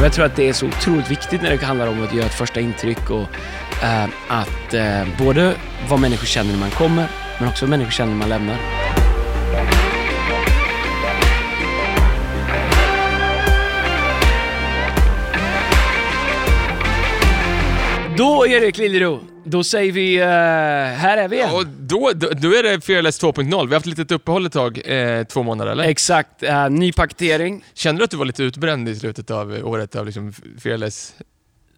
Och jag tror att det är så otroligt viktigt när det handlar om att göra ett första intryck och eh, att eh, både vad människor känner när man kommer, men också vad människor känner när man lämnar. Då Erik Liljero, då säger vi uh, här är vi igen. Och då, då, då är det Fearless 2.0. Vi har haft ett litet uppehåll ett tag, eh, två månader eller? Exakt, uh, ny paketering. Kände du att du var lite utbränd i slutet av året av liksom Fearless?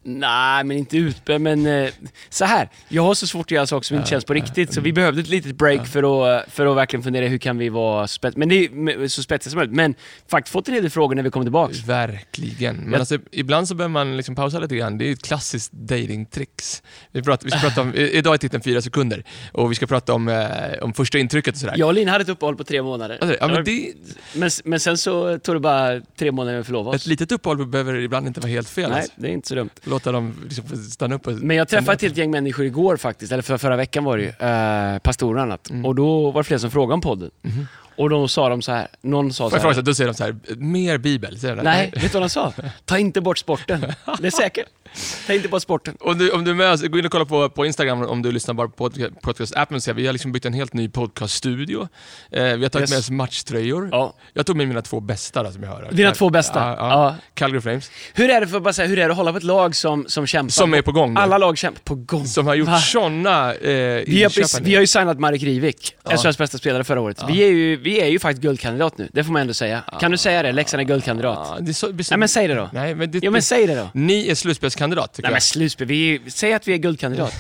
Nej, men inte utbränd, men eh, så här. Jag har så svårt att göra saker som inte känns på riktigt, så vi behövde ett litet break för, att, för att verkligen fundera hur kan vi vara så, spets men det är, så spetsiga som möjligt. Men faktiskt fått en hel del frågor när vi kommer tillbaks. Verkligen. Men Jag- alltså, ibland så behöver man liksom pausa lite grann. Det är ett klassiskt datingtrix. Vi, pratar, vi ska prata om, idag är titeln fyra sekunder och vi ska prata om, eh, om första intrycket och sådär. Jag och Lina hade ett uppehåll på tre månader. Alltså, ja, men det, men, men sen så tog det bara tre månader att förlova ett oss. litet uppehåll behöver ibland inte vara helt fel. Nej, Alltså. det är inte så dumt. Låta dem liksom stanna upp och... Men jag träffade ett helt gäng människor igår faktiskt, eller för, förra veckan var det ju, eh, pastorer och annat. Mm. Och då var det flera som frågade om podden. Mhm. Och då sa de så här, någon sa Får så fråga, här, så, då säger de så här, mer bibel? Säger? Nej, vet du vad de sa? Ta inte bort sporten. Det är säkert. Ta inte bort sporten. Om du, om du är med oss, gå in och kolla på, på Instagram om du lyssnar bara på podca- podcast-appen vi har liksom byggt en helt ny podcast-studio. Eh, vi har tagit Yes. med oss matchtröjor. Ja. Jag tog med mina två bästa då, som jag här. Dina två bästa? Ja, ja. Calgary Flames. Hur är det för bara säga, hur är det att hålla på ett lag som, som kämpar? Som är på gång nu. Alla lag kämpar på gång. Som har gjort Va? sådana eh, Vi har, vi har ju signat Marek Rivik, Ja. SHLs bästa spelare förra året. Vi, är ju, vi är ju faktiskt guldkandidat nu, det får man ändå säga. Kan du säga det? Leksand är guldkandidat. Så, Nej men säg det då. Nej, men det, Jo men säg det då. Ni är slutspelskandidat, tycker Nej men jag. slutspel, vi säg att vi är guldkandidat.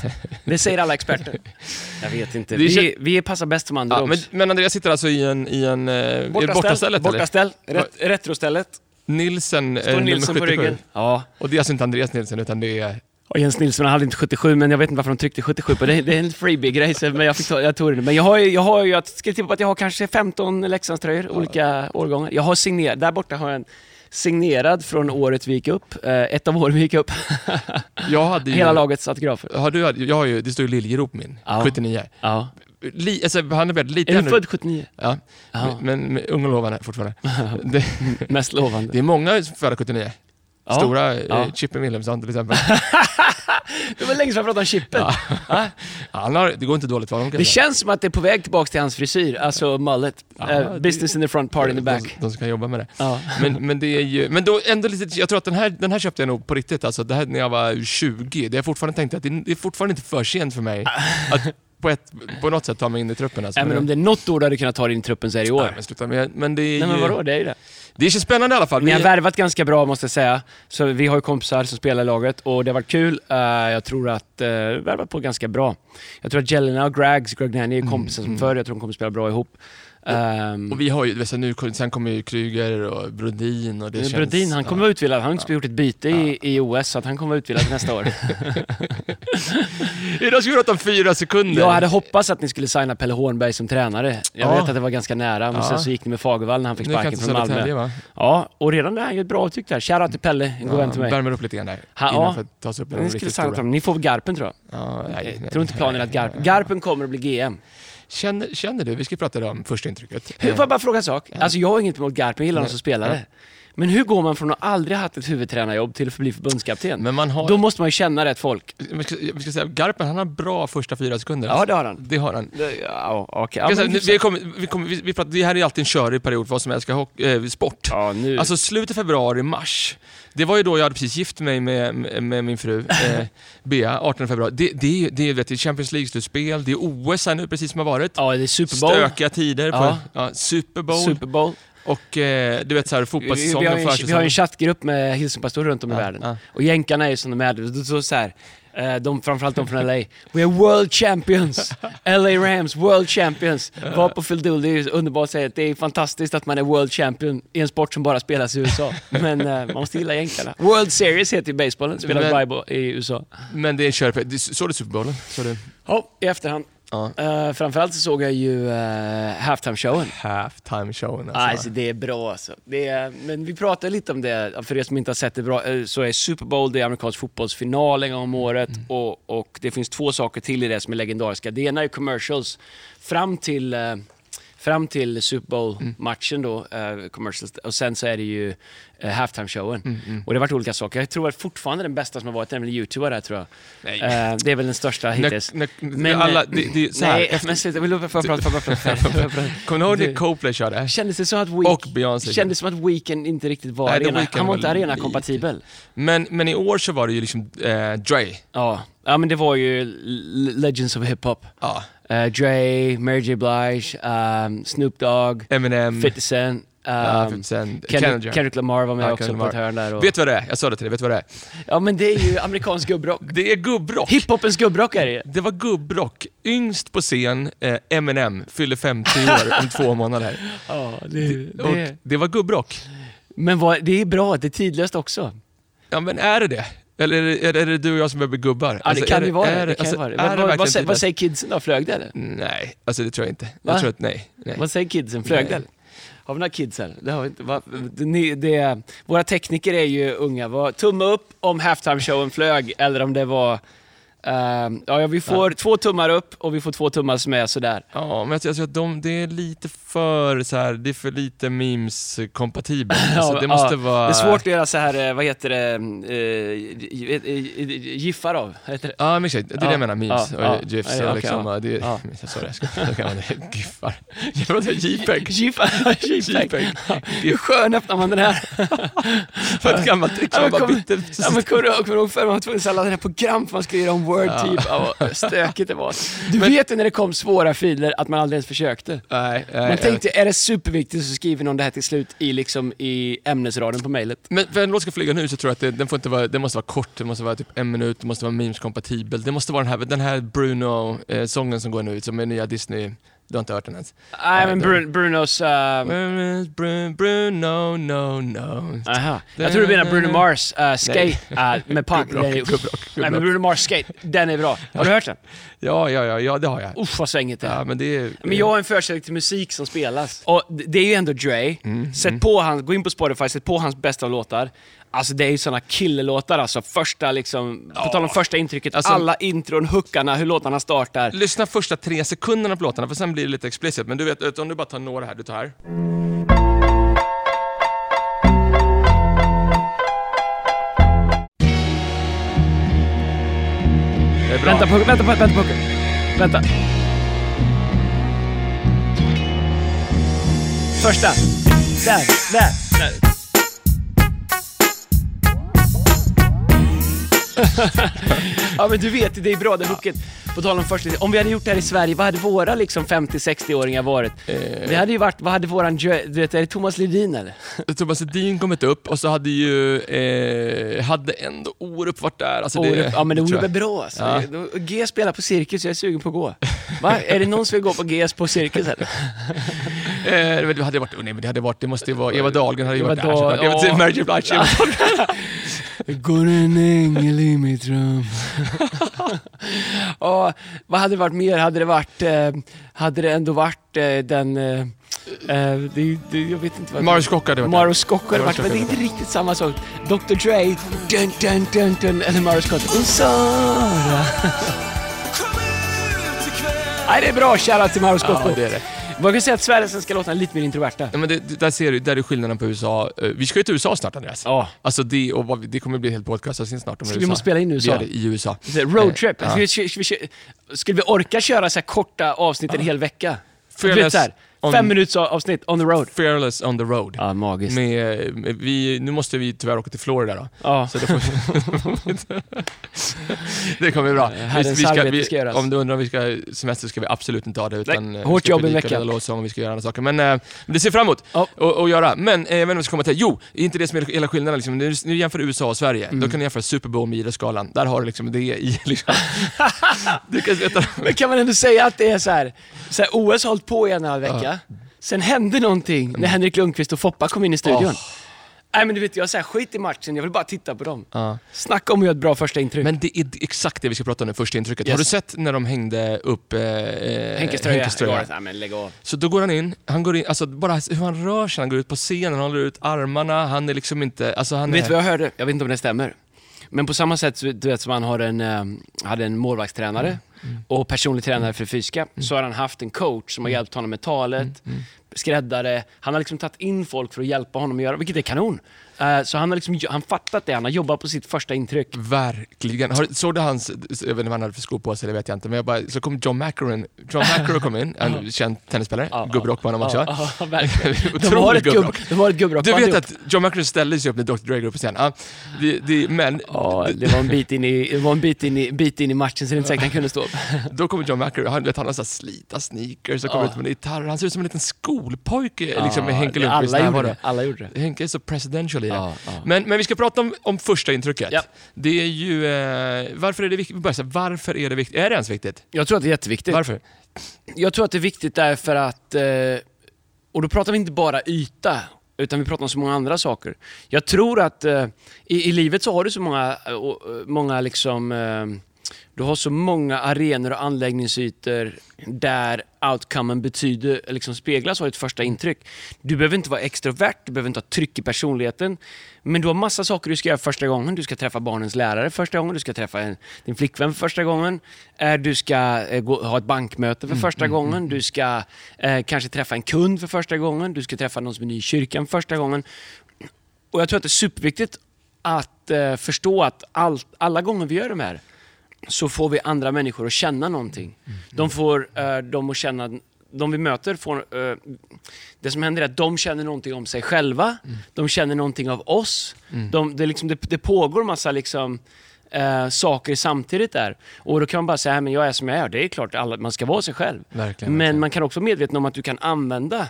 Det säger alla experter. Jag vet inte. Det Vi, vi passar bäst som Ja, underdogs. men, men Andreas sitter alltså i en... I en eh, det bortastället, eller? Bortaställ. Ret, retrostället. Nilsen, eh, Står Nilsson på 77. ryggen. Ja. Och det är alltså inte Andreas Nilsen, utan det är... Och Jens Nilsson hade inte 77, men jag vet inte varför de tryckte 77 på det. Det är en freebie-grej, så- men jag, fick ta, jag tog det. Men jag har ju, jag har ju, jag ska tippa på att jag har kanske 15 Leksandströjor, olika årgångar. Jag har signerat, där borta har jag en signerad från året vi gick upp, eh, ett av åren vi gick upp. Jag hade ju... Hela lagets autografer. Har du, jag har ju, det står ju Liljeroth på min, Ja. 79. Ja. Li, alltså, han är väldigt Är du född 79? Ja, Ja. men, men ung och lovande fortfarande. det, Mest lovande. det är många födda 79. Ja. Stora, eh, Ja. Chippen Wilhelmsson till exempel. Det var länge sedan jag pratade om Chippen. Ja. Han har, det går inte dåligt för honom kan Det känns som att det är på väg tillbaka till hans frisyr, alltså mullet. Ja, Eh, det- business in the front, party in the back. De, de ska jobba med det. Ja. Men, men det är ju, men då ändå lite, jag tror att den här, den här köpte jag nog på riktigt, alltså det här när jag var 20. Det jag fortfarande tänkte att det, det är fortfarande inte för sent för mig att på, ett, på något sätt ta mig in i truppen. Alltså. Nej, men om det är något år du hade kunnat ta dig in i truppen så är det i år. Nej, men sluta. Men, men det är Nej men ju, vadå, det är ju det. Det känns spännande i alla fall. Ni har Vi- värvat ganska bra måste jag säga. Så vi har ju kompisar som spelar i laget och det har varit kul. Eh, jag tror att uh, värvat på ganska bra. Jag tror att Jelena och Grags, Greg Nanny är kompisar som förr. Jag tror de kommer spela bra ihop. Um, Och vi har ju, vet du, nu, sen kommer ju Kryger och Brodin och det känns... Brodin, han kommer vara utvilad. Han har inte gjort ett byte i, i OS, så att han kommer vara utvilad nästa år. Idag ska vi prata om fyra sekunder. Jag hade hoppats att ni skulle signa Pelle Hornberg som tränare. Jag Ja. vet att det var ganska nära, men Ja. sen så gick ni med Fagervall när han fick sparken från Malmö. Va? Ja, och redan där är han ju ett bra tyck där. Shoutout till Pelle, en god vän till mig. Värmer upp lite grann där. Ha, ja. för att ta sig upp Ni skulle signa stora. Ni får Garpen tror jag. Ja, nej, Jag tror inte planen är att Garpen... Garpen kommer att bli GM. Känner, känner du, vi ska prata om första intrycket. Får jag bara fråga en sak? Alltså jag har inget emot Garpen, jag gillar honom som spelare. Men hur går man från att aldrig ha haft ett huvudtränarjobb till att bli förbundskapten? Men man har... Då måste man ju känna rätt folk. vi, ska, vi ska säga, Garpen han har bra första fyra sekunder. Ja, det har han. Det har han. Det- Ja, okej. Ja, Ska men säga, hyfsat. nu, vi kommer, vi kommer, vi, vi pratar, det här är alltid en körig period för oss som älskar hockey, eh, sport. Ja, nu... Alltså slutet februari, mars. Det var ju då jag hade precis gift mig med, med, med min fru, eh, Bea, 18 februari. Det, det, är ju- det, är, vet Champions League-slutspel, det är OS här nu precis som har varit. ja, det är Super Bowl. Stökiga tider på Ja. ja, Super Bowl Super Bowl. Och eh, du vet så här Vi, vi, har en, vi har en chattgrupp med hilsenpastorer runt om i Ja, världen. ja. Och jänkarna är ju som de är. Så, så, här, eh, de, framförallt de från LA. We are world champions! LA Rams, world champions! Var på Phil Dool, det är underbart att säga det är fantastiskt att man är world champion i en sport som bara spelas i USA. Men eh, man måste gilla jänkarna. World Series heter ju basebollen, spelas i USA. Men det är. Det- Såg du Super Bowlen? Ja, i efterhand. Ja. Uh, framförallt så såg jag ju uh, halftime-showen. Halftime showen alltså. Alltså det är bra alltså. Det är, men vi pratar lite om det, för er som inte har sett det bra, eh, så är Super Bowl, det är amerikansk fotbollsfinal en gång om året och, och det finns två saker till i det som är legendariska. Det ena är commercials fram till, eh, fram till Super Bowl-matchen då, eh, commercials, och sen så är det ju eh, halftime-showen. Mm, Och det har varit olika saker. Jag tror att fortfarande den bästa som har varit är väl YouTube där tror jag. Nej. Eh, det är väl den största hittills. När, när, Men, alla, eh, det, det, så här, Nej, efter, men sluta, vill du få prata, kommer du ihåg när det- Coldplay körde? Kändes det så att Week, Och Beyoncé. kändes som att Weekend inte riktigt var Nej, arena, han var var inte arena-kompatibel. Men, men i år så var det ju liksom eh, Dre. Ja. ja, men det var ju Legends of Hip Hop. Ja. Uh, Dre, Mary J Blige, um, Snoop Dogg, Eminem. 50 Cent, um, ja, 50 Cent. Kendrick, Kendrick. Lamar var med Ja, också på ett hörn där. Och, Vet du vad det är? Jag sa det till dig, vet du vad det är? ja men det är ju amerikansk gubbrock. Det är gubbrock. Hiphopens gubbrock är det. Det var gubbrock. Yngst på scen, eh, Eminem, fyller 50 år om två månader. Ja, det, Och det. det var gubbrock. Men vad, det är bra, det är tidlöst också. Ja men är det det? Eller är det, är det, är det du och jag som behöver bli gubbar? Ja, Alltså, det kan är ju vara det. är det, kan ju alltså, vara det. är Vad, säger, vad tidlöst? säger kidsen då? Flög det eller? Nej, alltså det tror jag inte. Va? Jag tror att nej. nej. Vad säger kidsen? Flög det eller? Har vi några kids här? Det har vi inte. Va, det, det, våra tekniker är ju unga. Tumme upp om halftime-showen flög eller om det var... ehm, ja, ja, vi får två tummar upp och vi får två tummar som är sådär. Ja, men jag tror att de, det är lite för så här, det är för lite memes-kompatibelt. Alltså, Ja, det måste ja. vara... Det är svårt att göra så här, eh, vad heter det, uh, giffar av. Heter det? Ja, men exakt. Det är det jag Ja, menar, memes ja, och ja. GIFs Ja, okej, liksom, ja. ja. det, Ja. Sorry, jag ska jag kan det. Giffar. Jag inte, JPEG. JPEG. Hur skön öppnar man den här? För ett gammalt trick Ja, som men man. Ja, men kommer du ihåg förr man var tvungen att den här program för man skulle göra om word Ja. typ? Vad stökigt det var. Du vet ju när det kom svåra filer att man aldrig ens försökte. Nej, nej, Man jag tänkte, är det superviktigt så skriver någon det här till slut i, liksom, i ämnesraden på mejlet. Men för en låt ska flyga nu så tror jag att det, den får inte vara, det måste vara kort, det måste vara typ en minut, det måste vara memes-kompatibel. Det måste vara den här, den här Bruno-sången som går nu, som är nya Disney. Du har inte hört den ens? Nej men Brun- Brunos... Uh, Bruno, Bruno, no, no. aha. Jag tror du menar Bruno Mars uh, Skate uh, med punk. Gubbrock, gubbrock, Nej men. Bruno Mars Skate, den är bra. Har du hört den? Ja, ja, ja, ja, det har jag. Usch vad svängigt det är. Ja, men det är... Men jag har en förkärlek till musik som spelas. Och det är ju ändå Dre. Mm, Sätt på hans, gå in på Spotify, sätt på hans bästa låtar. Alltså det är ju såna killlåtar alltså. Första liksom, på tal om första intrycket, Alltså- alla intron, hookarna, hur låtarna startar. Lyssna första tre sekunderna på låtarna, för sen blir det lite explicit. Men du vet, om du bara tar några här, du tar här. Det är bra. Vänta, Pucke, vänta, vänta, Pucke. Vänta. Första. Där, där, där. ja men du vet, det är bra det hooket. På tal om första, om vi hade gjort det här i Sverige, vad hade våra liksom 50-60-åringar varit? Eh. Det hade ju varit, vad hade våran, du vet, är det Thomas Ledin eller? Thomas Edin kommit upp och så hade ju, eh, hade ändå Orup varit där. Alltså det, Orup, ja men det tror vore jag. väl bra alltså. Ja. G spelar på Cirkus, jag är sugen på att gå. Va? Är det någon som vill gå på GS på Cirkus eller? Eh, men det hade varit, nej men det hade varit, det måste ju vara, Eva Dahlgren hade ju varit där. Dahl- vet inte, ja. Mary J Blige, Eva Dahlgren. Går en ängel i mitt rum. Och vad hade det varit mer? Hade det varit, eh, hade det ändå varit eh, den, eh, eh, det, det, jag vet inte vad Marius Scocca hade varit där. Mario Scocco hade Mario varit, men det är Scocco inte riktigt samma sak. Dr Dre, dun, dun, dun, dun, eller Mario Scocco, och Sara. Nej, det är bra. Shoutout till Mario Scocco. Ja, det är det. Man kan säga att svenska låtarna är lite mer introverta. Ja, men det, där ser du, där är skillnaden på USA. Eh, Vi ska ju till USA snart Andreas. Ja. Alltså det, och vi- det kommer bli helt podcastat snart om Ska USA. vi måste spela in i Vi USA? det i USA. Roadtrip. Eh, ja. vi, ska vi, vi, skulle vi orka köra så korta avsnitt en hel vecka? Fearless så här, on- fem minuters avsnitt on the road. Fearless on the road. Ja, magiskt. Med, med, vi, nu måste vi tyvärr åka till Florida då. Ja. Så det, får, det kommer bli bra. Herrens arbete ska göras. om du undrar om vi ska semester ska vi absolut inte ha det. Utan Nej, eh, hårt vi ska jobb en predika, vecka. leda lovsång och vi ska göra andra saker. Men eh, det ser fram emot Ja. att att göra. Men eh, jag vet inte vad jag ska komma till. Jo, är inte det som är hela skillnaden. Liksom. När du jämför USA och Sverige, Mm. då kan du jämföra Super Bowl med idrottsgalan. Där har du liksom det i. Liksom. du kan. Men kan man ändå säga att det är så här, så här OS har hållit på i en och en halv Sen hände någonting när Henrik Lundqvist och Foppa kom in i studion. Åh. Nej men du vet, jag säger skit i matchen, jag vill bara titta på dem. Ja. Snacka om att göra ett bra första intryck. Men det är exakt det vi ska prata om nu, första intrycket. Yes. Har du sett när de hängde upp eh, Henkes tröja. Henkes tröja? Nej men lägg av. Så då går han in, han går in, alltså bara hur han rör sig, han går ut på scenen, han håller ut armarna, han är liksom inte, alltså han Vet du vad jag hörde? Jag vet inte om det stämmer. Men på samma sätt du vet, som han har en, eh, hade en målvaktstränare och personlig tränare för det fysiska, så har han haft en coach som har hjälpt honom med talet, skräddare. Han har liksom tagit in folk för att hjälpa honom att göra, vilket är kanon. Eh, så han har liksom, han fattat det, han har jobbat på sitt första intryck. Verkligen. Har, såg du hans, jag vet inte vad han hade för skor på sig, det vet jag inte, men jag bara, så kom John McEnroe John McEnroe kom in, en känd tennisspelare, Ja, gubbrock på honom också. Ja, ja, verkligen. De har ett gubb- gubbrock. de har ett gubbrock Du vet att John McEnroe ställde sig upp när Dr Dre går upp på scen. Ja, det, det, men Ja, det var en bit in i, det var en bit in i, bit in i matchen så det är inte säkert han kunde stå upp. då kommer John McEnroe, han, vet, han har så slita sneakers och kommer ut med en gitarr. Han ser ut som en liten skolpojke liksom, med Henke Lundqvist alla gjorde det. Alla gjorde det. Henke är så presidential i det. Ja, ja. Men, men vi ska prata om, om första intrycket. Ja. Det är ju, eh, varför är det viktigt? Varför är det viktigt? Är det ens viktigt? Jag tror att det är jätteviktigt. Varför? Jag tror att det är viktigt därför att, eh, och då pratar vi inte bara yta, utan vi pratar om så många andra saker. Jag tror att eh, i, i livet så har du så många, eh, eh, många liksom, eh, du har så många arenor och anläggningsytor där outcomen betyder, liksom speglas av ett första intryck. Du behöver inte vara extrovert, du behöver inte ha tryck i personligheten, men du har massa saker du ska göra första gången. Du ska träffa barnens lärare första gången, du ska träffa en, din flickvän för första gången, eh, du ska eh, gå, ha ett bankmöte för första gången, du ska eh, kanske träffa en kund för första gången, du ska träffa någon som är ny i kyrkan för första gången. Och jag tror att det är superviktigt att eh, förstå att all, alla gånger vi gör de här så får vi andra människor att känna någonting. De får eh, dem att känna, de vi möter får, eh, det som händer är att de känner någonting om sig själva, de känner någonting av oss. De, det, liksom, det, det pågår massa liksom, eh, saker samtidigt där. Och då kan man bara säga, "Nej, men jag är som jag är. Det är klart, alla, man ska vara sig själv. Verkligen, Men verkligen. man kan också vara medveten om att du kan använda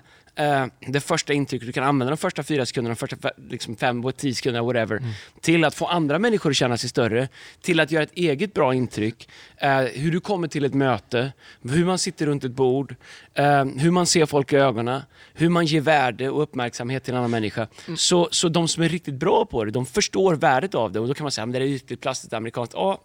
det första intrycket, du kan använda de första fyra sekunderna, de första liksom fem, tio sekunderna, whatever, Mm. till att få andra människor att känna sig större, till att göra ett eget bra intryck, eh, hur du kommer till ett möte, hur man sitter runt ett bord, eh, hur man ser folk i ögonen, hur man ger värde och uppmärksamhet till en annan människa. Mm. Så, så de som är riktigt bra på det, de förstår värdet av det och då kan man säga, men det är ytligt, plastigt, amerikanskt. Ja,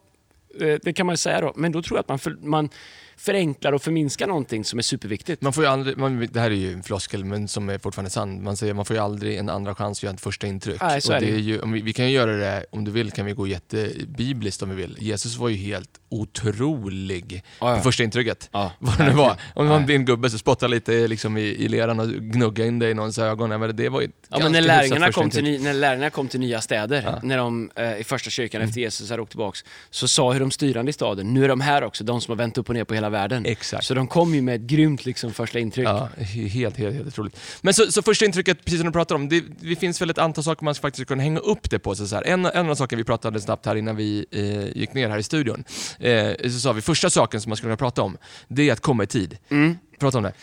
eh, det kan man säga då, men då tror jag att man, man förenklar och förminskar någonting som är superviktigt. Man får ju aldrig, man, det här är ju en floskel men som är fortfarande sann. Man säger man får ju aldrig en andra chans att göra ett första intryck. Nej, så och det är ju. vi, vi kan ju göra det, om du vill kan vi gå jättebibliskt om vi vill. Jesus var ju helt otrolig Ja, ja. på första intrycket. Ja, Vad det nu var. Om det var en gubbe så spotta lite liksom, i, i leran och gnugga in dig i någons ögon. Men det var ju Ja, men när lärjungarna, kom till, ny- när lärjungarna kom till nya städer, Ja. när de eh, i första kyrkan efter Jesus hade åkt tillbaks, så sa hur de styrande i staden, nu är de här också, de som har vänt upp och ner på hela världen. Exakt. Så de kom ju med ett grymt liksom, första intryck. Ja, helt, helt, helt otroligt. Men så, så första intrycket, precis som du pratar om, det, det finns väl ett antal saker man faktiskt kunna hänga upp det på. Så så här. En, en av de saker vi pratade snabbt här innan vi eh, gick ner här i studion, eh, så sa vi första saken som man skulle kunna prata om, det är att komma i tid. Mm. Prata om det.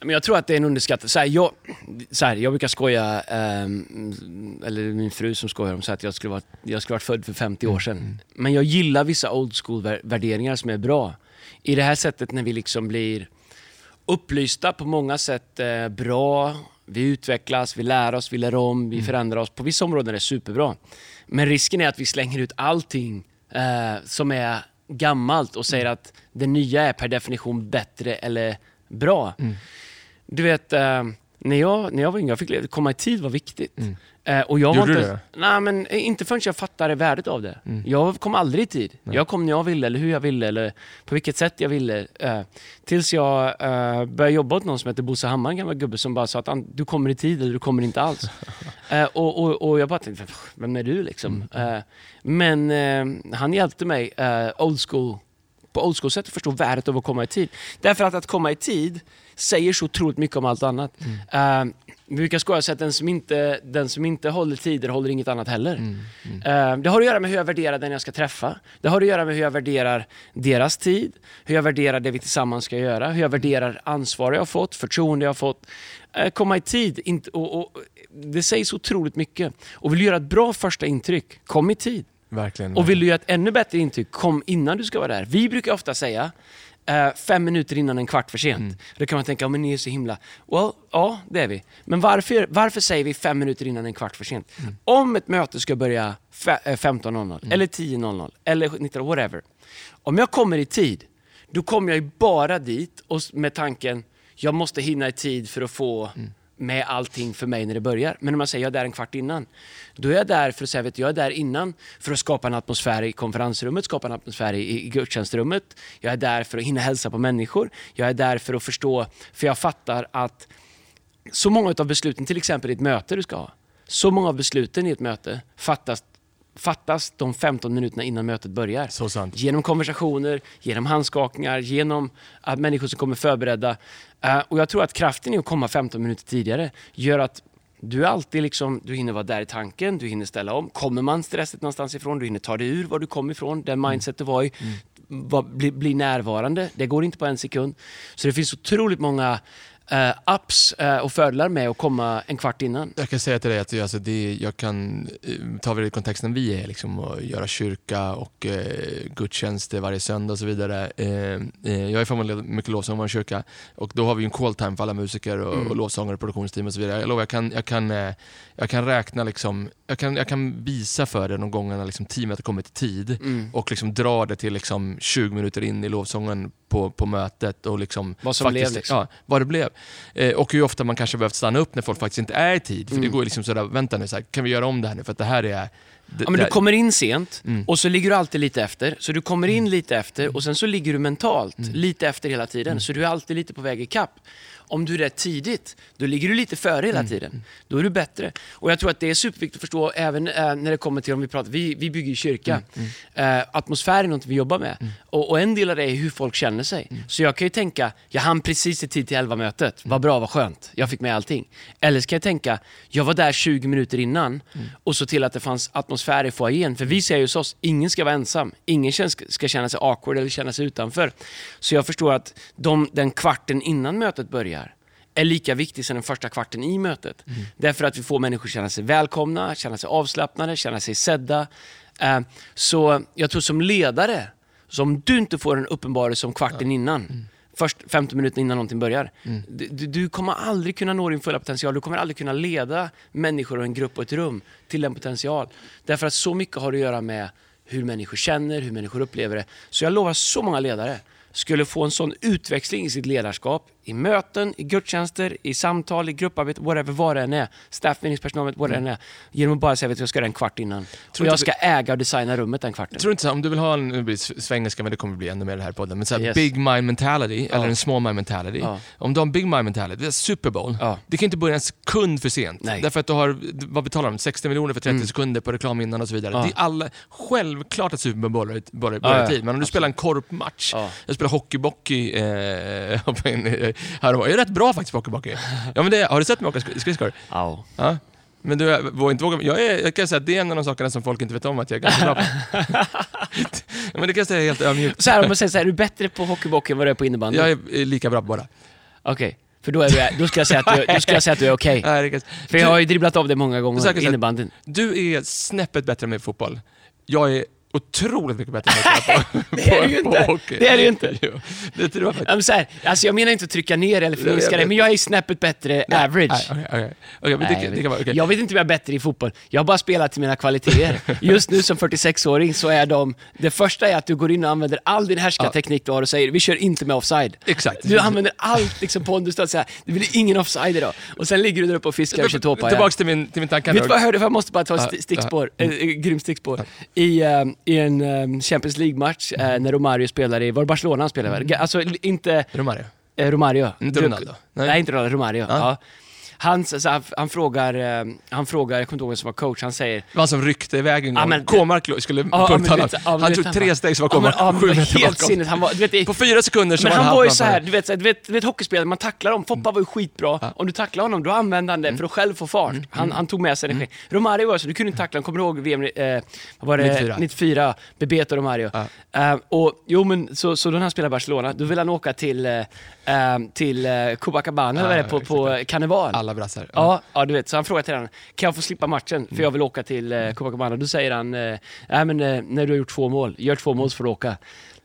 Men jag tror att det är en underskattad... Så här, jag, så här, jag brukar skoja, ehm, eller min fru som skojar om så att jag skulle vara, jag skulle varit född för 50 år sedan. Men jag gillar vissa old school vär- värderingar som är bra. I det här sättet när vi liksom blir upplysta på många sätt eh, bra, vi utvecklas, vi lär oss, vi lär om, vi förändrar oss. På vissa områden är det superbra. Men risken är att vi slänger ut allting eh, som är gammalt och säger att det nya är per definition bättre eller bra. Du vet, eh, när, jag, när jag var yngre, jag fick komma i tid var viktigt. Eh, och jag Mm. Gjorde var du inte, Nej, men eh, inte förrän jag fattade värdet av det. Mm. Jag kom aldrig i tid. Jag kom när jag ville, eller hur jag ville, eller på vilket sätt jag ville. Eh, tills jag eh, började jobba åt någon som heter Bosse Hammar, en gammal gubbe som bara sa att "An- du kommer i tid eller du kommer inte alls. eh, och, och, och jag bara tänkte, vem är du liksom? Mm. Eh, men han hjälpte mig, old school, på old school sätt att förstå värdet av att komma i tid. Därför att att komma i tid säger så otroligt mycket om allt annat. Mm. Eh, vi brukar skoja så att den som, inte, den som inte håller tider håller inget annat heller. Mm, Eh, det har att göra med hur jag värderar den jag ska träffa. Det har att göra med hur jag värderar deras tid, hur jag värderar det vi tillsammans ska göra, hur jag värderar ansvar jag har fått, förtroende jag har fått. Eh, komma i tid, inte, och, och, det sägs otroligt mycket. Och vill du göra ett bra första intryck, kom i tid. Verkligen. Och vill du göra ett ännu bättre intryck, kom innan du ska vara där. Vi brukar ofta säga eh, fem minuter innan en kvart för sent. Då kan man tänka, oh, men ni är så himla... Well, ja, det är vi. Men varför, varför säger vi fem minuter innan en kvart för sent? Om ett möte ska börja fe- eh, 15.00, eller 10.00, eller 19 whatever. Om jag kommer i tid, då kommer jag ju bara dit och med tanken, jag måste hinna i tid för att få med allting för mig när det börjar. Men om jag säger jag är där en kvart innan, då är jag där för att säga, vet jag är där innan för att skapa en atmosfär i konferensrummet, skapa en atmosfär i, i gudstjänstrummet. Jag är där för att hinna hälsa på människor. Jag är där för att förstå, för jag fattar att så många av besluten, till exempel i ett möte du ska ha, så många av besluten i ett möte fattas fattas de 15 minuterna innan mötet börjar. Så sant. Genom konversationer, genom handskakningar, genom att människor som kommer förberedda. Uh, och jag tror att kraften i att komma 15 minuter tidigare gör att du är alltid liksom, du hinner vara där i tanken, du hinner ställa om. Kommer man stressigt någonstans ifrån, du hinner ta dig ur var du kom ifrån, den mindset du var i. Mm. Bli, bli närvarande, det går inte på en sekund. Så det finns otroligt många uh, ups uh, och fördelar med att komma en kvart innan. Jag kan säga till dig att alltså, det, jag kan uh, ta vid kontexten vi är, liksom, och göra kyrka och uh, gudstjänster varje söndag och så vidare. Uh, jag är förmodligen mycket lovsång i vår kyrka och då har vi en call time för alla musiker och, mm. och lovsångare och produktionsteam och så vidare. Jag lovar, jag kan, jag kan, jag kan räkna, liksom, jag, kan, jag kan visa för dig någon gång när liksom, teamet har kommit i tid mm. och liksom dra det till liksom, 20 minuter in i lovsången på, på mötet och liksom... Vad som faktiskt, blev liksom. Ja, vad det blev. Eh, och hur ofta man kanske behövt stanna upp när folk faktiskt inte är i tid. För mm. det går liksom sådär, vänta nu, så här, kan vi göra om det här nu? För att det här är... Det, ja, men du kommer in sent mm. och så ligger du alltid lite efter. Så du kommer in mm. lite efter och sen så ligger du mentalt mm. lite efter hela tiden. Mm. Så du är alltid lite på väg ikapp. Om du är rätt tidigt, då ligger du lite före hela mm. tiden. Då är du bättre. Och jag tror att det är superviktigt att förstå även äh, när det kommer till, om vi pratar, vi, vi bygger ju kyrka. Mm. Äh, atmosfär är något vi jobbar med. Mm. Och, och, en del av det är hur folk känner sig. Mm. Så jag kan ju tänka, jag hann precis i tid till 11-mötet. Vad bra, vad skönt. Jag fick med allting. Eller ska jag tänka, jag var där 20 minuter innan mm. och så till att det fanns atmosfär i foajén. För vi säger ju hos oss, ingen ska vara ensam. Ingen ska känna sig awkward eller känna sig utanför. Så jag förstår att de, den kvarten innan mötet börjar är lika viktig som den första kvarten i mötet. Mm. Därför att vi får människor känna sig välkomna, känna sig avslappnade, känna sig sedda. Uh, så jag tror som ledare, så om du inte får en uppenbarelse om kvarten ja. innan, mm. först 15 minuter innan någonting börjar. Mm. Du, du, kommer aldrig kunna nå din fulla potential. Du kommer aldrig kunna leda människor och en grupp och ett rum till den potential. Därför att så mycket har att göra med hur människor känner, hur människor upplever det. Så jag lovar så många ledare skulle få en sån utväxling i sitt ledarskap, i möten, i gudstjänster, i samtal, i grupparbete, whatever, vad det än är. Staffmeningspersonal, vad det än är. Genom att bara säga att jag ska göra en kvart innan. Tror och jag ska äga och designa rummet den kvarten. Tror inte så, om du vill ha en, nu blir svengelska men det kommer bli ännu mer i den här podden, men så yes. big mind mentality, ja. eller en small mind mentality. Ja. Om du har en big mind mentality, det är Super Bowl. Ja. Det kan inte börja en sekund för sent. Nej. Därför att du har, vad betalar de? 60 miljoner för 30 mm. sekunder på reklam innan och så vidare. Det är alla, självklart att Super Bowl börjar, börjar, tid, men om du spelar en korpmatch, jag spelar hockeybockey eh, här och rätt bra faktiskt på hockeybockey. Ja, men det, har du sett mig åka skridskor? Ja. ja. Men du vågar inte våga... Jag, är, jag kan säga att det är en av de sakerna som folk inte vet om att jag är ganska bra på. men det kan jag säga helt ödmjukt. Så här, om man säger så här, är du bättre på hockeybockey än vad du är på innebandy? Jag är lika bra på båda. Okej. Okay. För då, är du, då, ska jag säga att du, då ska jag säga att du är okej. Okay. För jag har ju dribblat av det många gånger, innebandyn. Du är snäppet bättre än mig i fotboll. Jag är otroligt mycket bättre än på, Det är det ju inte. Hockey. Det är det ju inte. Jo, det tror jag faktiskt. Så här, alltså jag menar inte att trycka ner eller förminska det, men jag är snäppet bättre nej, average. Nej, okay, okay. Okay, nej, det, det kan vara. Jag vet inte om jag är bättre i fotboll. Jag har bara spelat till mina kvaliteter. Just nu som 46-åring så är de... Det första är att du går in och använder all din härskarteknik du har och säger vi kör inte med offside. Exakt. Du använder allt liksom pondus och säger det blir ingen offside idag. Och sen ligger du där uppe och fiskar och kör tåpaja. Tillbaks till min, till min tanke. Vet du vad jag hörde? Jag måste bara ta ett stickspår. Äh, grymt stickspår. I, uh, I en um, Champions League-match eh, när Romario spelade i, var det Barcelona han spelade mm. Alltså inte... Romario? Eh, Romario. Inte Ronaldo? Nej. Nej, inte Ronaldo, Romario. Ja. ja. Han, så, han, frågar, eh, han frågar, jag kommer inte ihåg vem som var coach, han säger... Det var som ryckte iväg en gång. K-mark skulle ja, punkta honom. Han, han tog tre steg så var K-mark ja, sju meter bakom. Sinnet. Han var, du vet, På fyra sekunder så men var han, han var ju så här, du vet, du vet, du vet hockeyspelare, man tacklar dem. Foppa var ju skitbra. Ja. Om du tacklar honom, då använde han det mm. för att själv få fart. Mm. Han, han tog med sig energi. Mm. Romario var så, du kunde inte tackla honom. Kommer du ihåg VM, eh, vad var det? 94. 94 Bebeto Romario. Ja. Uh, och jo men, så, så då när han spelade Barcelona, då ville han åka till, uh, till uh, Copacabana, ja, eller på, på karneval. Alla brassar. Ja, ja, du vet. Så han frågar till kan jag få slippa matchen? För jag vill åka till eh, Copacabana. Då säger han, eh, nej men eh, när du har gjort två mål, gör två mål så får du åka.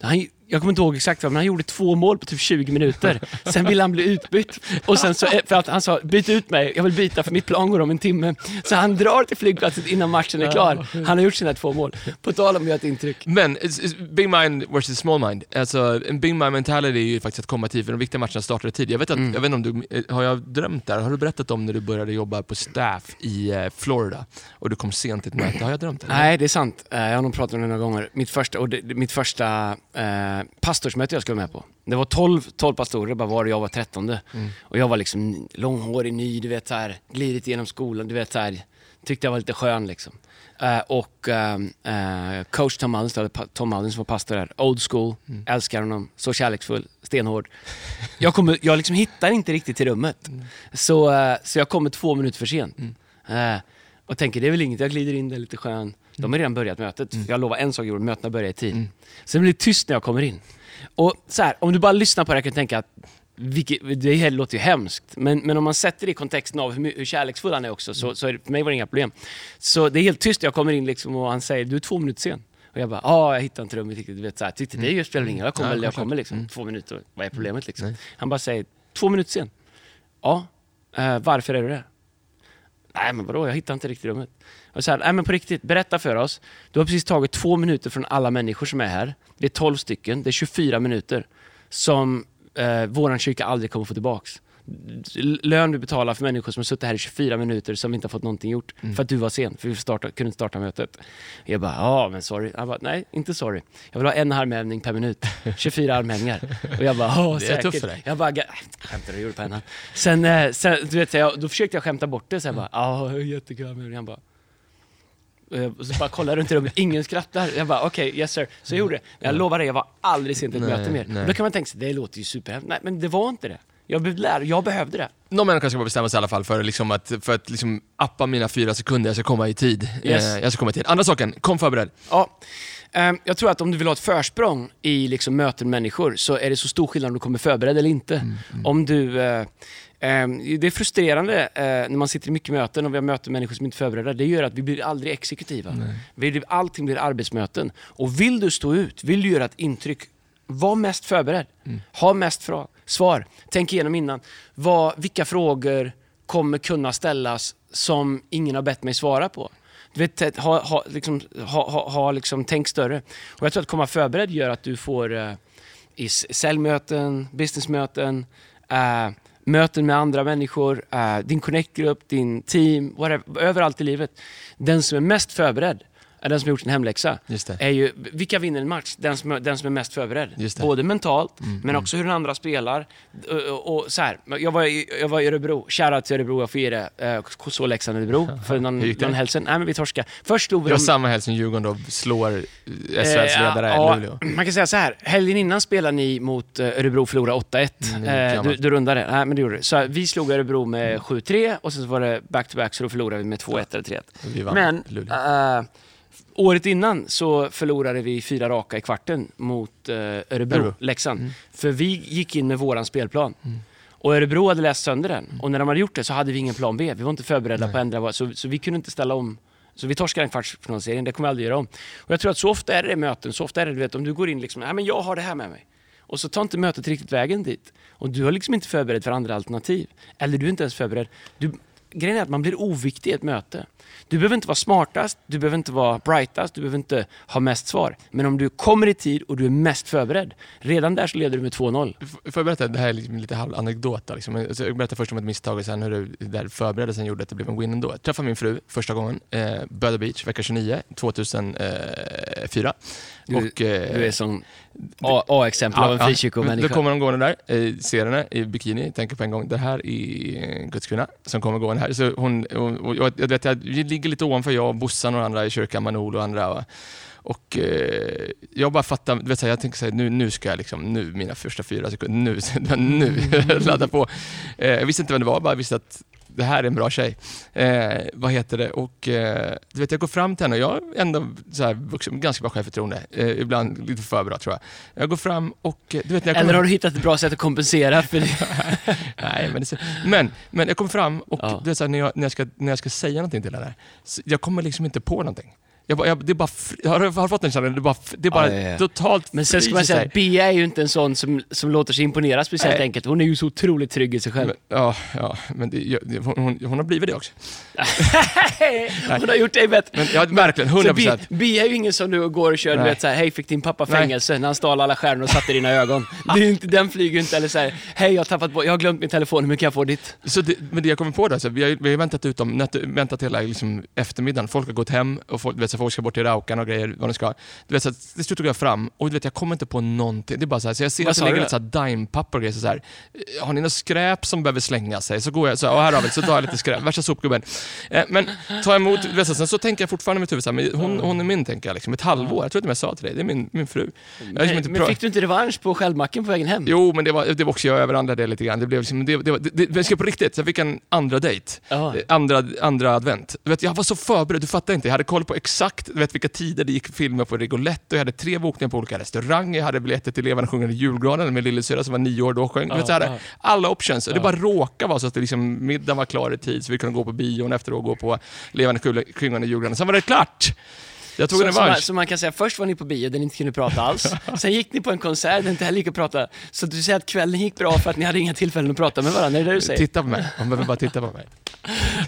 Han, jag kommer inte ihåg exakt vad, men han gjorde två mål på typ 20 minuter. Sen ville han bli utbytt. Och sen så, för att han sa, byt ut mig, jag vill byta för mitt plan går om en timme. Så han drar till flygplatsen innan matchen är klar. Han har gjort sina två mål. På tal om att göra ett intryck. Men, it's, it's big mind versus small mind. Alltså, en big mind mentality är ju faktiskt att komma tid, för de viktiga matcherna startar i tid. Jag vet, att, Mm. jag vet inte om du, har jag drömt där? Har du berättat om när du började jobba på staff i eh, Florida och du kom sent till ett möte? Har jag drömt det? Nej, det är sant. Eh, Jag har nog pratat om det några gånger. Mitt första, och det- mitt första eh, pastorsmöte jag skulle med på. Det var 12, 12 pastorer, bara var och jag var 13. Och jag var liksom långhårig, ny, du vet så här, glidit igenom skolan, du vet så här, tyckte jag var lite skön liksom. Eh, och ehm, eh, coach Tom pa- Tom Mullins var pastor där, old school, älskar honom, så kärleksfull, stenhård. Jag, kommer, jag liksom hittar inte riktigt till rummet. Så, eh, så jag kommer två minuter för sent. Eh, och tänker, det är väl inget, jag glider in där lite skön. De har redan börjat mötet. Jag lovar en sak, Joel, mötena börjar i tid. Sen blir det tyst när jag kommer in. Och så här, om du bara lyssnar på det här kan du tänka att vilket, det låter ju hemskt, men, men om man sätter det i kontexten av hur, hur kärleksfull han är också, så, så är det, för mig var det inga problem. Så det är helt tyst, jag kommer in liksom och han säger du är två minuter sen. Och jag bara, ja jag hittar inte rummet riktigt, du vet så här, tyckte det just spelar ingen roll, jag kommer, Ja, jag kommer liksom två minuter, vad är problemet liksom? Nej. Han bara säger, två minuter sen. Ja, eh, varför är du det? Nej men vadå, jag hittar inte riktigt rummet. Och så här, nej men på riktigt, berätta för oss. Du har precis tagit två minuter från alla människor som är här. Det är 12 stycken, det är 24 minuter som eh, våran kyrka aldrig kommer få tillbaks. Lön du betalar för människor som har suttit här i 24 minuter som inte har fått någonting gjort för att du var sen, för vi starta, kunde inte starta mötet. Jag bara, ja men sorry. Han bara, nej inte sorry. Jag vill ha en armhävning per minut. 24 armhävningar. Och jag bara, ja Det är säkert. tufft för dig. Jag bara, "Ga- skämtar du? Gjorde pennan. Sen, eh, sen du vet, jag, då försökte jag skämta bort det, så jag bara, ja jättekul. Men han bara, eh, och så bara kollar runt i rummet, ingen skrattar. Jag bara, okej, yes sir. Så jag gjorde det. Jag lovar dig, jag var aldrig sent till ett möte mer. Då kan man tänka sig, det låter ju superhemskt. Nej, men det var inte det. Jag lära, jag behövde det. Någon människa ska bestämma sig i alla fall för, liksom att, för att liksom appa mina fyra sekunder, jag ska komma i tid. Yes. Eh, jag ska komma i tid. Andra saken, kom förberedd. Ja, ehm, jag tror att om du vill ha ett försprång i liksom möten med människor så är det så stor skillnad om du kommer förberedd eller inte. Om du... ehm, det är frustrerande eh, när man sitter i mycket möten och vi har möten med människor som inte är förberedda. Det gör att vi blir aldrig exekutiva. Vi blir, allting blir arbetsmöten. Och vill du stå ut, vill du göra ett intryck, var mest förberedd. Ha mest fra- svar. Tänk igenom innan. Vad, vilka frågor kommer kunna ställas som ingen har bett mig svara på? Du vet, ha, ha, liksom, ha, ha, ha liksom, tänk större. Och jag tror att komma förberedd gör att du får eh, i säljmöten, businessmöten, eh, möten med andra människor, eh, din connectgrupp, din team, whatever, överallt i livet. Den som är mest förberedd den som har gjort sin hemläxa. Är ju, vilka vinner en match? Den som, den som är mest förberedd. Mm, Både mentalt, men också hur den andra spelar. Och, och så här, jag, var i, jag var i Örebro, shoutout till Örebro, jag får ge det. Eh, så Leksand Örebro, för någon, någon helg sedan. Nej men vi torskade. Först stod vi... Det var de- samma helg som Djurgården då slår SHLs ledare Eh, ja, Luleå. Man kan säga så här, helgen innan spelade ni mot eh, Örebro förlorade 8-1. Mm, eh, du, du rundade. Nej, men det gjorde du. Så vi slog Örebro Mm. med 7-3 och sen så var det back-to-back så då förlorade vi med 2-1 eller 3-1. Vi vann Men Luleå. eh, året innan så förlorade vi fyra raka i kvarten mot eh, Örebro, Örebro. Leksand. Mm. För vi gick in med våran spelplan. Och Örebro hade läst sönder den. Och när de hade gjort det så hade vi ingen plan B. Vi var inte förberedda på att ändra, så, så vi kunde inte ställa om. Så vi torskade den kvartsfinalserien, det kommer vi aldrig göra om. Och jag tror att så ofta är det i möten, så ofta är det du vet om du går in liksom, nej men jag har det här med mig. Och så tar inte mötet riktigt vägen dit. Och du har liksom inte förberedd för andra alternativ. Eller du är inte ens förberedd. Du, grejen är att man blir oviktig i ett möte. Du behöver inte vara smartast, du behöver inte vara brightast, du behöver inte ha mest svar. Men om du kommer i tid och du är mest förberedd, redan där så leder du med 2-0. F- Får jag berätta, det här är liksom lite halv anekdota. Liksom. Jag berättar först om ett misstag och sen hur det där förberedelsen gjorde att det blev en win ändå. Jag träffade min fru första gången, eh, Böda Beach, vecka 29, 2004. Du- och, eh, Du är som A- A-exempel av en Då frikyrkomänniska. kommer de gående där, eh, ser henne i bikini, tänker på en gång, det här är en Guds kvinna som kommer gående här. Så hon, och, jag, jag vet, jag ligger lite ovanför, jag och Bossan och andra i kyrkan, Manol och andra. Och, och eh, jag bara fattar, vet, så här, jag tänker så här, nu, nu ska jag liksom, nu mina första fyra sekunder, nu, nu ladda på. Eh, jag visste inte vem det var, bara visste att det här är en bra tjej. Eh, vad heter det? Och eh, du vet, jag går fram till henne och jag har ändå så här, vuxen, ganska bra självförtroende. Eh, ibland lite för bra tror jag. Jag går fram och eh, du vet när jag Eller kommer... har du hittat ett bra sätt att kompensera för det? Nej, men, det, är men, men jag kommer fram och Ja. det är så här, när, jag, när, jag ska, när jag ska säga någonting till henne, jag kommer liksom inte på någonting. Jag bara, jag, det är bara, fri- jag har, har du fått den känslan? Det är bara, det är bara Ja, ja, ja. totalt Men sen ska man säga att Bea är ju inte en sån som, som låter sig imponera speciellt Nej. enkelt. Hon är ju så otroligt trygg i sig själv. Men, ja, ja, men det, det, hon, hon, hon har blivit det också. Hon har gjort dig bättre. Men, ja, verkligen, 100 Så Bea, procent. Bea är ju ingen som du går och kör, du Nej. vet såhär, hej fick din pappa Nej. fängelse när han stal alla stjärnor och satte dina ögon. Det är inte, den flyger ju inte, eller såhär, hej jag har tappat jag har glömt min telefon, hur mycket kan jag få ditt? Så det, men det jag kommer på då, så vi, har, vi har väntat ut dem, väntat hela liksom, eftermiddagen. Folk har gått hem och folk, du vet, så folk ska bort till Raukan och grejer, vad de ska. Du vet, så att, till slut går jag fram och du vet, jag kommer inte på någonting. Det är bara så här, så jag ser att det ligger lite så här dimepapper och grejer. Så så här, har ni något skräp som behöver slänga sig? Så går jag så här, här har vi, så tar jag lite skräp, värsta sopgubben. Eh, men tar emot, du vet, så, sen så tänker jag fortfarande i mitt huvud så här, men hon, hon är min, tänker jag, liksom, ett halvår. Jag tror inte jag sa till dig, det är min, min fru. Jag liksom Men, men fick du inte revansch på självmacken på vägen hem? Jo, men det var, det var också, jag överandade det lite grann. Det blev liksom, det, det, var- det, det, det ska på riktigt, så jag fick en andra dejt. Eh, Andra, andra advent. Du vet, jag var så förberedd, du fattar inte. Jag hade koll på exakt du vet, vilka tider det gick filmer på Rigolette och jag hade tre bokningar på olika restauranger. Jag hade biljetter till Levande sjungande julgranen med lillasyrra som var nio år då sjöng. du vet, så hade ja. alla options. Och det bara råkade vara så att det liksom, middagen var klar i tid så vi kunde gå på bion efteråt och gå på Levande sjungande julgranen. Sen var det klart! Jag tog en Så, så, man, revansch. så man kan säga, först var ni på bio där ni inte kunde prata alls. Sen gick ni på en konsert där ni inte heller gick att prata. Så du säger att kvällen gick bra för att ni hade inga tillfällen att prata med varandra, är det det du säger? Titta på mig. Man behöver bara titta på mig.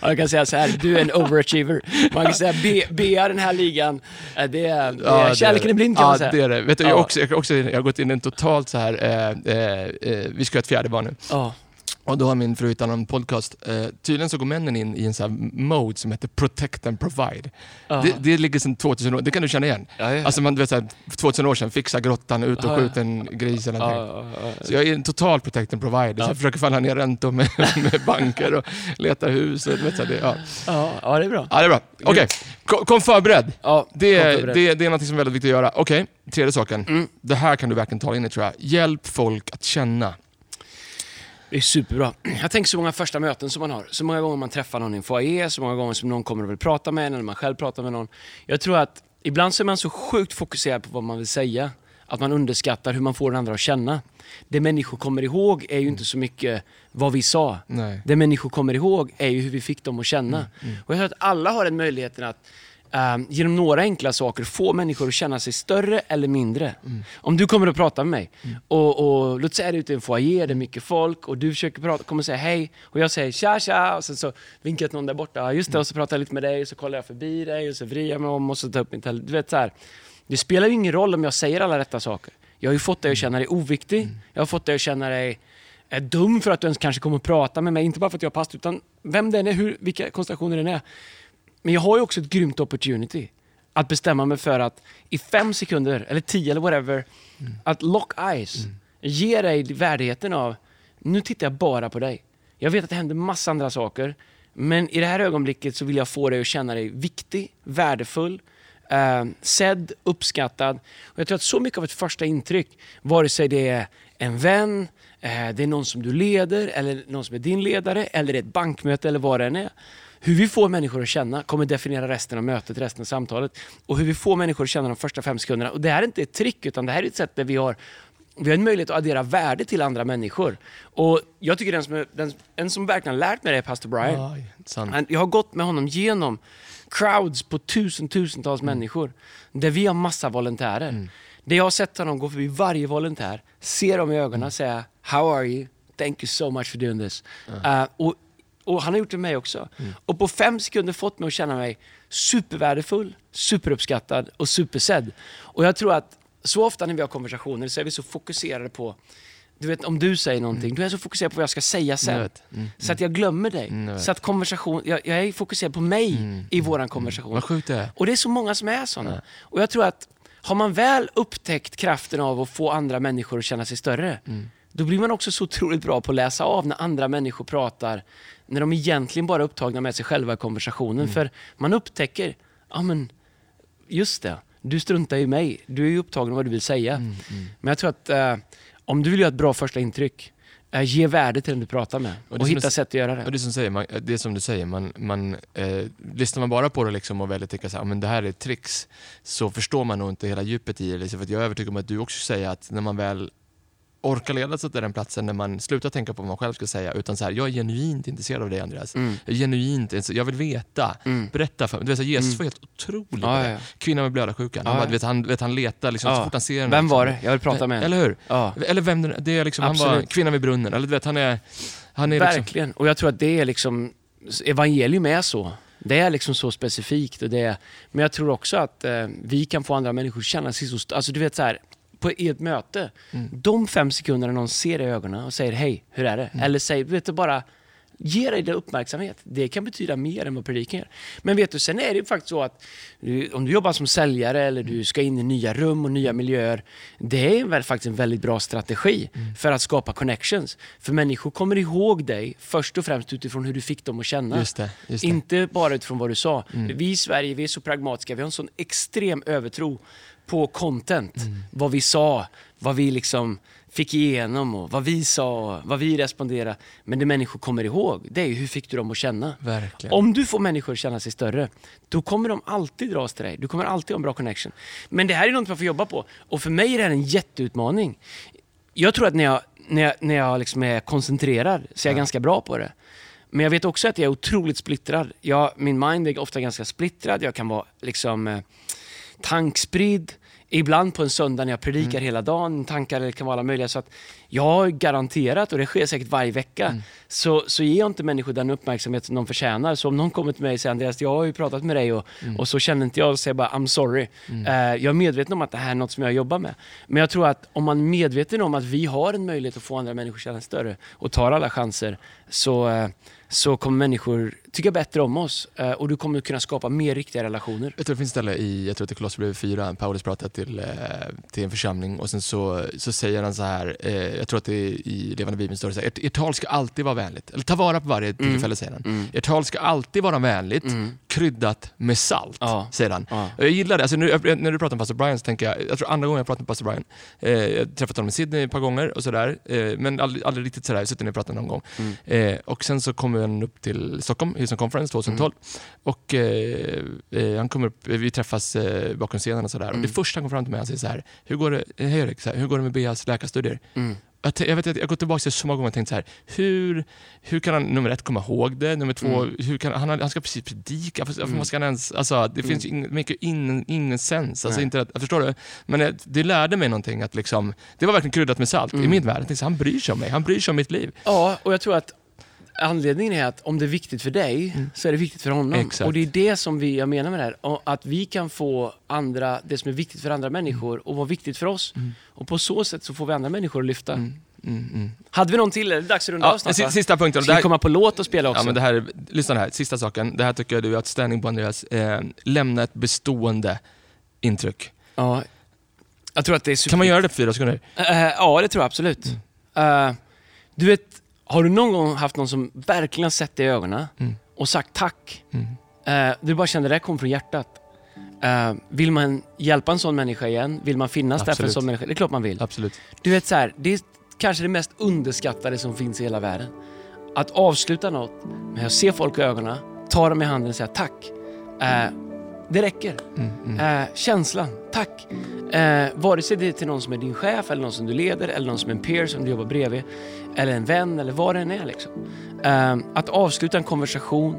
Ja, Jag kan säga så här, du är en overachiever. Man kan säga, B- Bea den här ligan, eh, det är, det är kärleken är blind kan ja, man säga. det är det. Vet du, jag, Ja. också, jag, också, jag har gått in i en totalt så här, eh, eh, eh, vi ska ha ett fjärde barn nu. Ja. Och då har min fru hittat en podcast. Eh, tydligen så går männen in i en sån mode som heter protect and provide. Ja. Det, det ligger sedan 2000 år, det kan du känna igen. Ja, ja. Alltså man, du vet, så här, 2000 år sedan, fixa grottan, ut och skjuta en gris eller någonting. ja. Så jag är en total protect and provider. Så Ja. jag försöker falla ner räntor med, med banker och leta hus. Och, du vet, så här, det, ja. Ja, det är bra. ja, det är bra. Okej, kom, kom förberedd. Ja, Det, kom är- förberedd. det, det är något som är väldigt viktigt att göra. Okej, tredje saken. Mm. Det här kan du verkligen ta in i tror jag. Hjälp folk att känna. Det är superbra. Jag tänker så många första möten som man har. Så många gånger man träffar någon i en foyer, så många gånger som någon kommer och vill prata med en, eller man själv pratar med någon. Jag tror att ibland så är man så sjukt fokuserad på vad man vill säga, att man underskattar hur man får den andra att känna. Det människor kommer ihåg är ju inte så mycket vad vi sa. Nej. Det människor kommer ihåg är ju hur vi fick dem att känna. Mm, Och jag tror att alla har en möjlighet att ehm, genom några enkla saker få människor att känna sig större eller mindre. Mm. Om du kommer och pratar med mig och, och låt säga det ute i en foyer, det är mycket folk och du försöker prata, kommer säga hej och jag säger tja tja och sen så vinkar jag till någon där borta, just det, och så pratar jag lite med dig och så kollar jag förbi dig och så vrider jag mig om och så tar jag upp min telefon. Du vet så här. Det spelar ju ingen roll om jag säger alla rätta saker. Jag har ju fått dig att känna dig oviktig, jag har fått dig att känna dig är dum för att du ens kanske kommer att prata med mig, inte bara för att jag har pastor, utan vem den är, hur, vilka konstellationer den är. Men jag har ju också ett grymt opportunity att bestämma mig för att i fem sekunder, eller tio eller whatever, att lock eyes, ge dig värdigheten av, nu tittar jag bara på dig. Jag vet att det händer massa andra saker, men i det här ögonblicket så vill jag få dig att känna dig viktig, värdefull, eh, sedd, uppskattad. Och jag tror att så mycket av ett första intryck, vare sig det är en vän, eh, det är någon som du leder, eller någon som är din ledare, eller det är ett bankmöte eller vad det än är. Hur vi får människor att känna kommer definiera resten av mötet, resten av samtalet. Och hur vi får människor att känna de första fem sekunderna. Och det här är inte ett trick, utan det här är ett sätt där vi har vi har en möjlighet att addera värde till andra människor. Och jag tycker den som, är, den, en som verkligen har lärt mig det är pastor Brian. Han- Jag har gått med honom genom crowds på tusen, tusentals människor. Där vi har massa volontärer. Där jag har sett honom gå förbi varje volontär, se dem i ögonen och säga How are you? Thank you so much for doing this. Uh, och, och han har gjort det med mig också. Och på fem sekunder fått mig att känna mig supervärdefull, superuppskattad och supersedd. Och jag tror att så ofta när vi har konversationer så är vi så fokuserade på du vet, om du säger någonting, du är så fokuserad på vad jag ska säga sen. vet. Mm, Så att jag glömmer dig. Mm, så att konversation, jag, jag är fokuserad på mig i våran konversation. Vad sjukt det är. Och det är så många som är sådana. Och jag tror att har man väl upptäckt kraften av att få andra människor att känna sig större, då blir man också så otroligt bra på att läsa av när andra människor pratar, när de egentligen bara är upptagna med sig själva i konversationen. För man upptäcker, ja men, just det, du struntar i mig, du är ju upptagen av vad du vill säga. Men jag tror att eh, om du vill göra ett bra första intryck, eh, ge värde till den du pratar med Och och, det hitta är- sätt att göra Och det. det, som säger, man, det är som du säger, man, man, eh, lyssnar man bara på det liksom och så här, men det här är tricks, så förstår man nog inte hela djupet i det. Liksom, för att jag är övertygad om att du också säger att när man väl orka leda sig till den platsen när man slutar tänka på vad man själv ska säga utan så här, jag är genuint intresserad av dig Andreas. Mm. Jag är genuint jag vill veta. Berätta för mig. Du vet, så här, Jesus var helt otrolig Ja, ja. Kvinnan med blödarsjukan. Ja, Han, bara, ja. du vet, han, vet, han letar liksom, så Ja. fort han ser henne. Vem liksom. var det? Jag vill prata med henne. Eller hur? Ja. Eller vem det, är liksom, han var kvinnan vid brunnen. Eller du vet, han är... Han är liksom, Verkligen. Och jag tror att det är liksom, evangelium är så. Det är liksom så specifikt. Och det är, men jag tror också att eh, vi kan få andra människor att känna sig så... Alltså du vet så här, på i ett möte, Mm. de fem sekunderna någon ser i ögonen och säger hej, hur är det? Eller säger, vet du, bara Ge dig det uppmärksamhet. Det kan betyda mer än vad predikan gör. Men vet du, sen är det ju faktiskt så att du, om du jobbar som säljare eller du ska in i nya rum och nya miljöer. Det är väl faktiskt en väldigt bra strategi för att skapa connections. För människor kommer ihåg dig först och främst utifrån hur du fick dem att känna. Just det, just det. Inte bara utifrån vad du sa. Mm. Vi i Sverige vi är så pragmatiska. Vi har en sån extrem övertro på content. Mm. Vad vi sa, vad vi liksom fick igenom och vad vi sa, vad vi responderade. Men det människor kommer ihåg, det är ju hur fick du dem att känna. Verkligen. Om du får människor att känna sig större, då kommer de alltid dras till dig. Du kommer alltid ha en bra connection. Men det här är något man får jobba på. Och för mig är det här en jätteutmaning. Jag tror att när jag, när jag, när jag liksom är koncentrerad så är jag ganska bra på det. Men jag vet också att jag är otroligt splittrad. Jag, min mind är ofta ganska splittrad. Jag kan vara liksom eh, tankspridd. Ibland på en söndag när jag predikar hela dagen, tankar det kan vara alla möjliga. Så att jag har garanterat, och det sker säkert varje vecka, så, så ger jag inte människor den uppmärksamhet som de förtjänar. Så om någon kommer till mig och säger Andreas, jag har ju pratat med dig och, och så känner inte jag, och säger bara I'm sorry. Eh, jag är medveten om att det här är något som jag jobbar med. Men jag tror att om man är medveten om att vi har en möjlighet att få andra människor att känna större och tar alla chanser, så, eh, så kommer människor tycka bättre om oss eh, och du kommer kunna skapa mer riktiga relationer. Jag tror det finns ett ställe i, jag tror att det är Kolosserbrevet 4, Paulus pratar till, eh, till en församling och sen så, så säger han så här, eh, jag tror att det är i Levande Bibeln står det så här, ert, ert tal ska alltid vara vänligt. Eller ta vara på varje tillfälle säger han. Ert tal ska alltid vara vänligt, kryddat med salt, Ja. säger han. Ja. Jag gillar det, alltså, nu, när du pratar om pastor Brian så tänker jag, jag tror andra gången jag pratat med pastor Brian, eh, jag har träffat honom i Sydney ett par gånger och sådär, eh, men aldrig, aldrig riktigt sådär, suttit ner och pratat någon gång. Eh, och sen så kommer han upp till Stockholm, Houston Conference 2012. Och eh, eh, han kommer upp, vi träffas eh, bakom scenen och sådär. Och det första han kom fram till mig, han säger så här, hur går det, hej Erik, så här, hur går det med Beas läkarstudier? Mm. Jag, jag, vet, jag har gått tillbaka till så många gånger och tänkt så här, hur, hur kan han nummer ett komma ihåg det? Nummer två, hur kan, han, han ska precis predika, varför varför ska han ens, alltså, det finns ju ingen, mycket in, ingen sens. Alltså, Nej. inte, att- förstår du? Men det, det lärde mig någonting, att liksom, det var verkligen kryddat med salt i min värld. Jag tänkte Han bryr sig om mig, han bryr sig om mitt liv. Ja, och jag tror att anledningen är att om det är viktigt för dig så är det viktigt för honom. Exakt. Och det är det som vi, jag menar med det här. Att vi kan få andra, det som är viktigt för andra människor och vara viktigt för oss. Och på så sätt så får vi andra människor att lyfta. Mm, mm. Hade vi någon till? Är det dags att runda av Ja, snart? si- va? sista punkten. Ska vi komma på låt och spela också? Ja, men det här, lyssna här, sista saken. Det här tycker jag du är outstanding på Andreas. Eh, lämna ett bestående intryck. Ja. Jag tror att det är super... Kan man göra det på fyra sekunder? Eh, ja, det tror jag absolut. Mm. Eh, du vet, har du någon gång haft någon som verkligen sett dig i ögonen Mm. och sagt tack? Mm. Eh, du bara kände det där kom från hjärtat. Eh, vill man hjälpa en sån människa igen? Vill man finnas där för en Absolut. sån människa? Det är klart man vill. Absolut. Du vet så här, det är kanske det mest underskattade som finns i hela världen. Att avsluta något med att se folk i ögonen, ta dem i handen och säga tack. Eh, det räcker. Mm, mm. Eh, känslan, tack. Eh, vare sig det är till någon som är din chef, eller någon som du leder, eller någon som är en peer som du jobbar bredvid, eller en vän, eller vad det än är. Liksom. Eh, att avsluta en konversation,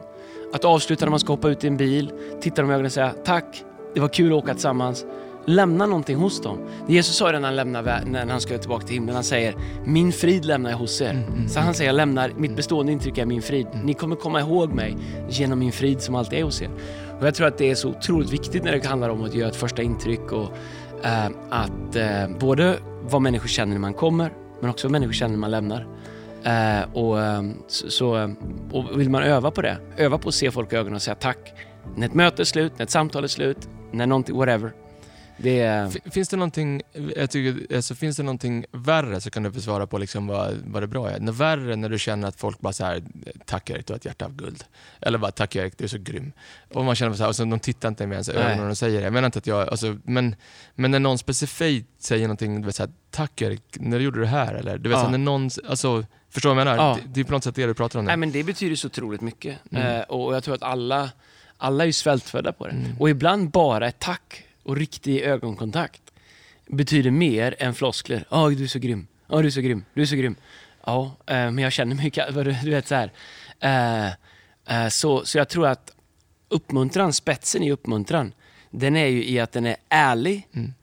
att avsluta när man ska hoppa ut i en bil, titta dem i ögonen och säga tack, det var kul att åka tillsammans. Lämna någonting hos dem. Jesus sa det när han, lämnar, när han skulle tillbaka till himlen. Han säger, min frid lämnar jag hos er. Så han säger, jag lämnar, mitt bestående intryck är min frid. Ni kommer komma ihåg mig genom min frid som alltid är hos er. Och jag tror att det är så otroligt viktigt när det handlar om att göra ett första intryck och eh, att eh, både vad människor känner när man kommer, men också vad människor känner när man lämnar. Eh, och, så, och vill man öva på det, öva på att se folk i ögonen och säga tack. När ett möte är slut, när ett samtal är slut, när någonting, whatever. Det är... Finns det någonting, jag tycker, alltså, finns det någonting värre så kan du svara på liksom vad, vad det bra är. Något värre när du känner att folk bara så här, tack Erik, du har ett hjärta av guld. Eller bara, tack Erik, du är så grym. Och man känner så här, och så de tittar inte med ens Nej. ögonen och säger det. Jag menar inte att jag, alltså, men, men när någon specifikt säger någonting, du vet så här, tack Erik, när gjorde du det här? Eller du vet, Ja. så när någon, alltså, förstår du vad jag menar? Ja. Det, det är på något sätt det du pratar om nu. Nej, men det betyder så otroligt mycket. Mm. Eh, och jag tror att alla, alla är ju svältfödda på det. Mm. Och ibland bara ett tack och riktig ögonkontakt betyder mer än floskler. Åh, du är så grym. Ja, du är så grym. Du är så grym. Ja, eh, men jag känner mig, kall. du vet så här. Eh, eh, så, så jag tror att uppmuntran, spetsen i uppmuntran, den är ju i att den är ärlig Mm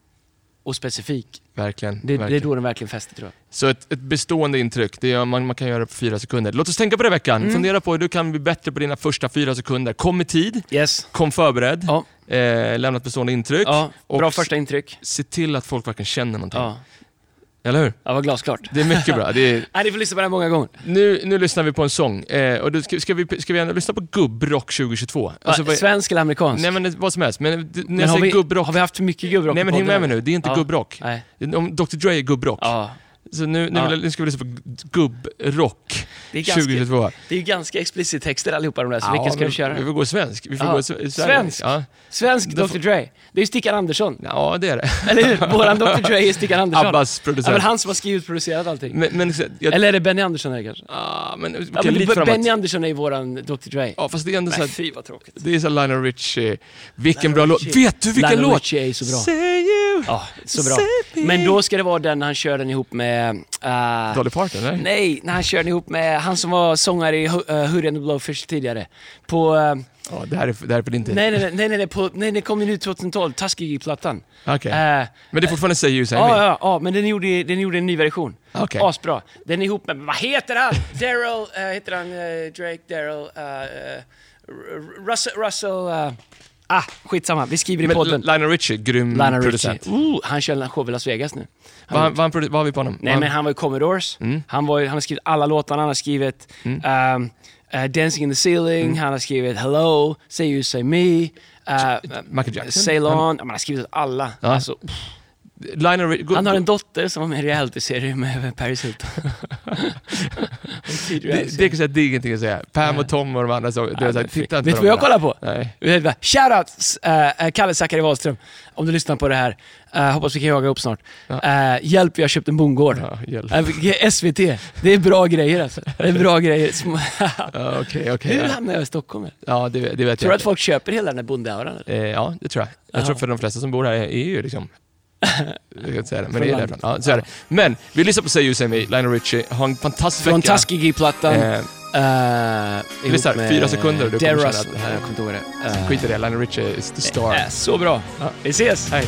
och specifik. Verkligen. Det, det är verkligen. då den verkligen fäster tror jag. Så ett, ett bestående intryck, det är, man, man kan göra det på fyra sekunder. Låt oss tänka på det veckan. Mm. Fundera på hur du kan bli bättre på dina första fyra sekunder. Kom i tid, Yes. kom förberedd, Ja, eh, lämna ett bestående intryck. ja bra första intryck. Se till att folk verkligen känner någonting. Ja, Eller hur? ja var glasklart. Det är mycket bra. Det är, Nej, ni får lyssna på den många gånger. nu, nu lyssnar vi på en sång. Eh, och då ska, ska, vi, ska vi ändå lyssna på gubbrock 2022? Alltså, Va, Svensk eller amerikansk? nej men vad som helst. Men när Men jag säger vi, gubbrock... har vi haft mycket gubbrock Nej men häng med mig nu, det är inte Ja. gubbrock. Nej. Om Dr Dre är gubbrock. Ja. Så nu, nu, Ja. nu ska vi lyssna på gubbrock Det är ganska, 2022. det är ju ganska explicit texter allihopa de där, så Ja, vilken ska vi köra? Vi får gå svensk. Vi får Ja. gå sve- Svensk? Ja. Svensk Dr Dre. Det är ju Stickan Andersson. ja, det är det. Eller hur? Våran Dr Dre är Stickan Andersson. Abbas Ja, men producent. han som har skrivit och producerat allting. Men, men, jag, Eller är det Benny Andersson här kanske? ah, men, okej, Ja, men lite framåt. Benny Andersson är ju våran Dr Dre. Ja, fast det är ändå så Nej, här, fy vad tråkigt. det är så Lionel Richie. Vilken Lionel bra låt. Vet du vilken Lionel låt? Richie är så bra. Say you. Ja, så bra. Men då ska det vara den han kör den ihop med... eh, Dolly Parton, eller? nej, när han kör den ihop med han som var sångare i uh, Hurry and the Blowfish tidigare. På... eh, Ja, det, här är, det här är på din tid. nej, nej, nej, nej, nej, på, nej, det kom ju nu 2012, Tuskegee-plattan. Okej. Eh, Men det är fortfarande Say you, say Ja, me? ja, ja, men den gjorde, den gjorde en ny version. Okej. Asbra. Den är ihop med, vad heter han? Daryl, äh, heter han eh, Drake, Daryl, uh, Russell, Russell, eh, ah, skitsamma, vi skriver i Men podden. Lionel Richie, grym Lionel producent. Richie. Ooh, han kör en show i Las Vegas nu. Vad, han- vad, han vad har vi på honom? Nej Vad men han var i Commodores, Mm. han, var, han har skrivit alla låtarna, han har skrivit ehm, eh, Dancing in the ceiling, Mm. han har skrivit Hello, Say You Say Me, uh, Michael Jackson? Sail Han- han har skrivit alla. Ja. Alltså, Lionel han har en dotter som var med i en realityserie med Paris Hilton. det, det, kan säga, det är ingenting att säga. Pam och Tom och de andra, så, det är så här, titta inte Vet du vad jag kollar på? Nej. Shoutout uh, Kalle Zackari Wahlström, om du lyssnar på det här. Eh, hoppas vi kan jaga upp snart. Ja. Eh, hjälp, vi har köpt en bondgård. Ja. Eh, SVT, det är bra grejer alltså. Det är bra grejer. Ja, Okej, okej. Hur ja. hamnade jag i Stockholm? Ja, det, det vet Tror du att folk köper hela den där bondeauran? ja, det tror jag. Jag Ja. tror för de flesta som bor här är ju liksom... Jag kan inte säga det, men det är därifrån. Ja, så är det. Men, vi lyssnar på Say You Say Me, Lionel Richie. Ha en fantastisk Från vecka. Tuskegee-plattan. Eh, Uh, lyssnar, fyra sekunder och du kommer känna att det här- Jag kommer inte ihåg det. Eh, skit i det, Lionel Richie is the star. eh, så bra. Ja. Vi ses! Hej.